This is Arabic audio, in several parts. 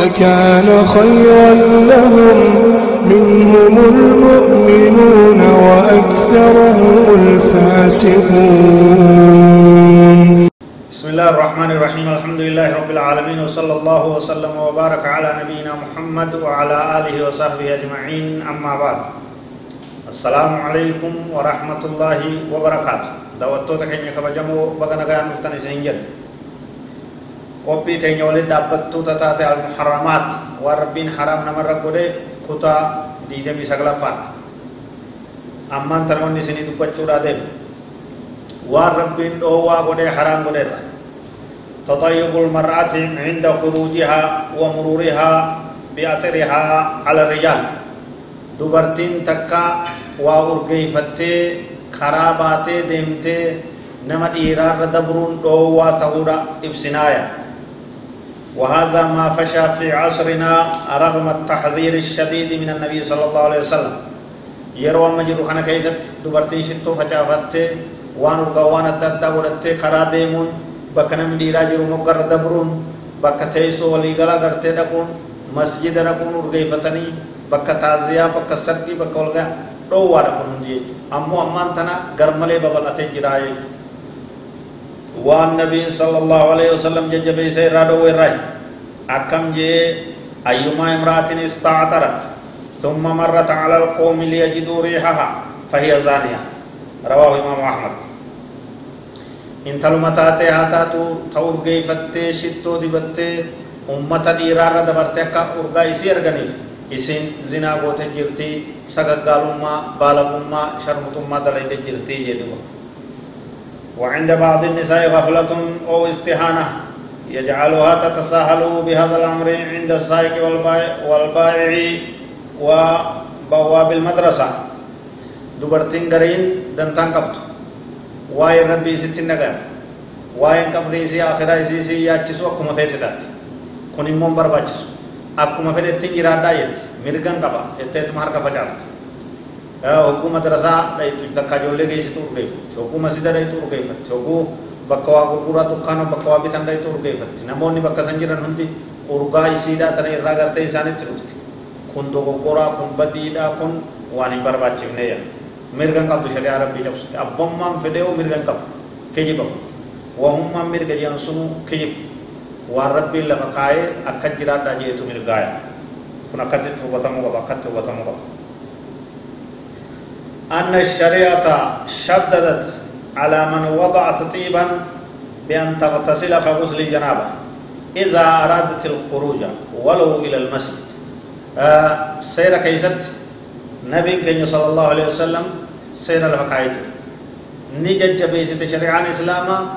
لكان خيرا لهم. منهم المؤمنون وأكثرهم الفاسقون. بسم الله الرحمن الرحيم. الحمد لله رب العالمين وصلى الله وسلم وبارك على نبينا محمد وعلى آله وصحبه أجمعين. أما بعد السلام عليكم ورحمة الله وبركاته. دوتو تكني كبجمو بغنا غان مفتني سنجل qophii teenya waliin dhaabbattuu taate al-muharramaat waan rabbiin haraam namarra godhe kutaa diidamii saglaffaadha ammaan tan wanni isinii dubbachuudhaa deemu waan rabbiin dhoowwaa godhee haraam godheerra تطيب المرأة عند خروجها ومرورها بأطرها على الرجال dubartiin takka waa urgeeyfattee karaa baatee deemtee nama dhiiraarra dabruun dhoowwaa ta'uudha ibsinaaya وهذا ما فشى في عصرنا رغم التحذير الشديد من النبي صلى الله عليه وسلم. يروى مجرد كان كيزت دبرتين شتو فجافت وان غوان الددا ورت خراديمون بكنم ديرا جرو مقر دبرون بكتهيسو ولي غلا مسجد نكون ورغي فتني بكتازيا بكسرتي بكولغا دو وارا كون دي امو أمان ثنا گرملي ببلاتي جرايه والنبي صلى الله عليه وسلم ججبي سيرادو وراي أكم جي أيما امرأة استعطرت ثم مرت على القوم ليجدوا ريحها فهي زانية رواه إمام أحمد إن تلمتاتي هاتاتو تور گيفتي شتو دبتي أمة ديرارة دبرتي أكا أرغا إسي أرغنيف إسين زنا غوتي جرتي سغقالما بالغما شرمتما دلائد جرتي جدوا وعند بعض النساء غفلة أو استهانة يجعلها تتساهل بهذا الأمر عند السائق والبائع وبواب المدرسة. دبرتين غرين دنتان قبط. واي ربي ستين نغر. واي قبري سي آخرة سي سي ياچسو أكما فيت دات كوني مون برباچسو أكما فيت تنجران دايت مرغان قبا. اتت مهر قبا جارت. Hogguu madrasaa dhaytu takka ijoollee geessitu urgeeffatti hogguu masjida dhaytu urgeeffatti hogguu bakka waa gurguraa dukkaana bakka waa bitan dhaytu urgeeffatti namoonni bakka san jiran hundi urgaa isiidhaa tana irraa gartee isaanitti dhufti kun dogoggoraa kun badiidhaa kun waan hin barbaachifne yaa mirgan qabdu shari'aa rabbii cabsutti abbummaan fedheewu mirgan qabu kijibamu wahummaan mirga jiran sunu kijibu waan rabbiin lafa kaayee akka jiraadhaa jeetu mirgaaya kun akkatti hubatamuu qaba akkatti hubatamuu qaba أن الشريعة شددت على من وضعت طيبا بأن تغتسل كغسل الجنابة إذا أرادت الخروج ولو إلى المسجد. آه سير كيست؟ نبي كن صلى الله عليه وسلم سير الحقائق نجد بيست شريعة الإسلام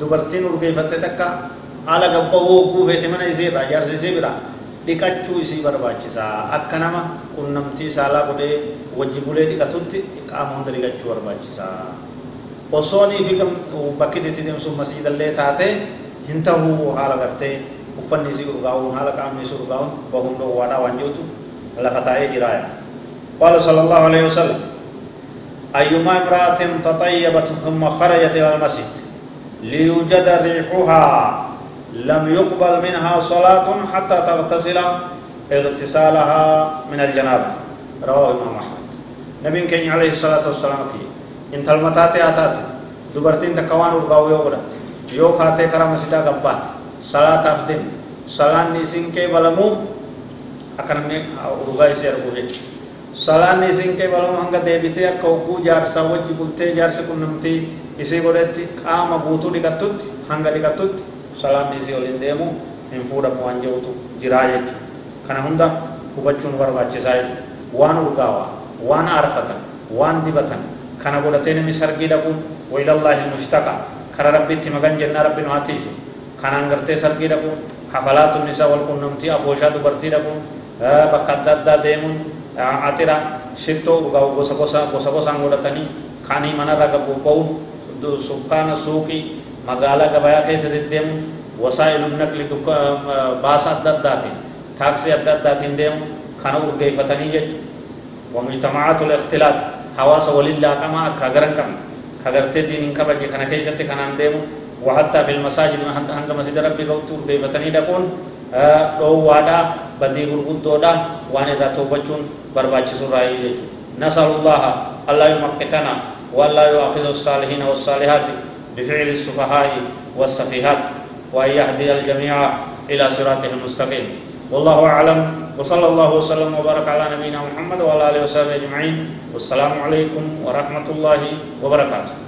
دبرتين ورقيفت تكا. على قبه وقوفة من يزير جارسي سيبرا dhiqachuu isii barbaachisaa akka nama qunnamtii saalaa godhee wajji bulee dhiqatutti qaama hunda dhiqachuu barbaachisaa osoonii fi bakki itti deemsuun masjiidallee taate hin tahuu haala gartee uffanni isii urgaa'uun haala qaamni isii urgaa'uun bahuun dhoowwaadhaa waan jirutu lafa taa'ee jiraaya قال صلى الله عليه وسلم أيما امرأة تطيبت ثم خرجت إلى المسجد ليوجد ريحها لم يقبل منها صلاة حتى تغتسل اغتسالها من الجنابة. رواه الإمام أحمد. نبي كان عليه الصلاة والسلام كي إن تلمتاتي آتات دبرتين تكوان ورقاو يوغرت يو كاتي كرام سيدا قبات صلاة أفدين صلاة نيسين كي بلمو أكرمني ورقاي سير بولي صلاة نيسين كي بلمو هنگا ديبتي أكا وقو جارسا وجي بلتي جارسا كنمتي إسي قولتي قام بوتو لكتت هنگا لكتت salaamni waliin deemu hin fuudhamu waan jirutu jiraa jechuudha kana hunda hubachuun barbaachisaa jechuudha waan urgaawaa waan aarfatan waan dibatan kana godhatee namni sargii dhaquun wailallaahi mushtaqa kara rabbitti magan jennaa rabbi nu haa tiisu kanaan gartee sargii dhaquun hafalaatun isaa wal qunnamtii afooshaa dubartii dhaquun bakka adda addaa deemuun atira shittoo gosa gosa gosa gosaan godhatanii kaanii manarra gabbubba'uun sukkaana suuqii magaalaa gabayaa keessa deddeemuun wasaa'iluun naqli baasa adda addaatiin taaksii adda addaatiin deemu kana urgeeffatanii jechuudha ومجتمعات الاختلاط۔ حواس ولله كما كغرن كم كغرت دين كبج كان كيست كان انديم وحتى في المساجد هنگ مسجد ربي قوت بيفتني دكون وادا بدي غرغدودا وان رتوبچون برباچسو راي يجو نسأل الله الله يمقتنا والله يؤاخذ الصالحين والصالحات۔ بفعل السفهاء والسفيهات وأن يهدي الجميع إلى صراطه المستقيم. والله أعلم. وصلى الله وسلم وبارك على نبينا محمد وعلى آله وصحبه أجمعين. والسلام عليكم ورحمة الله وبركاته.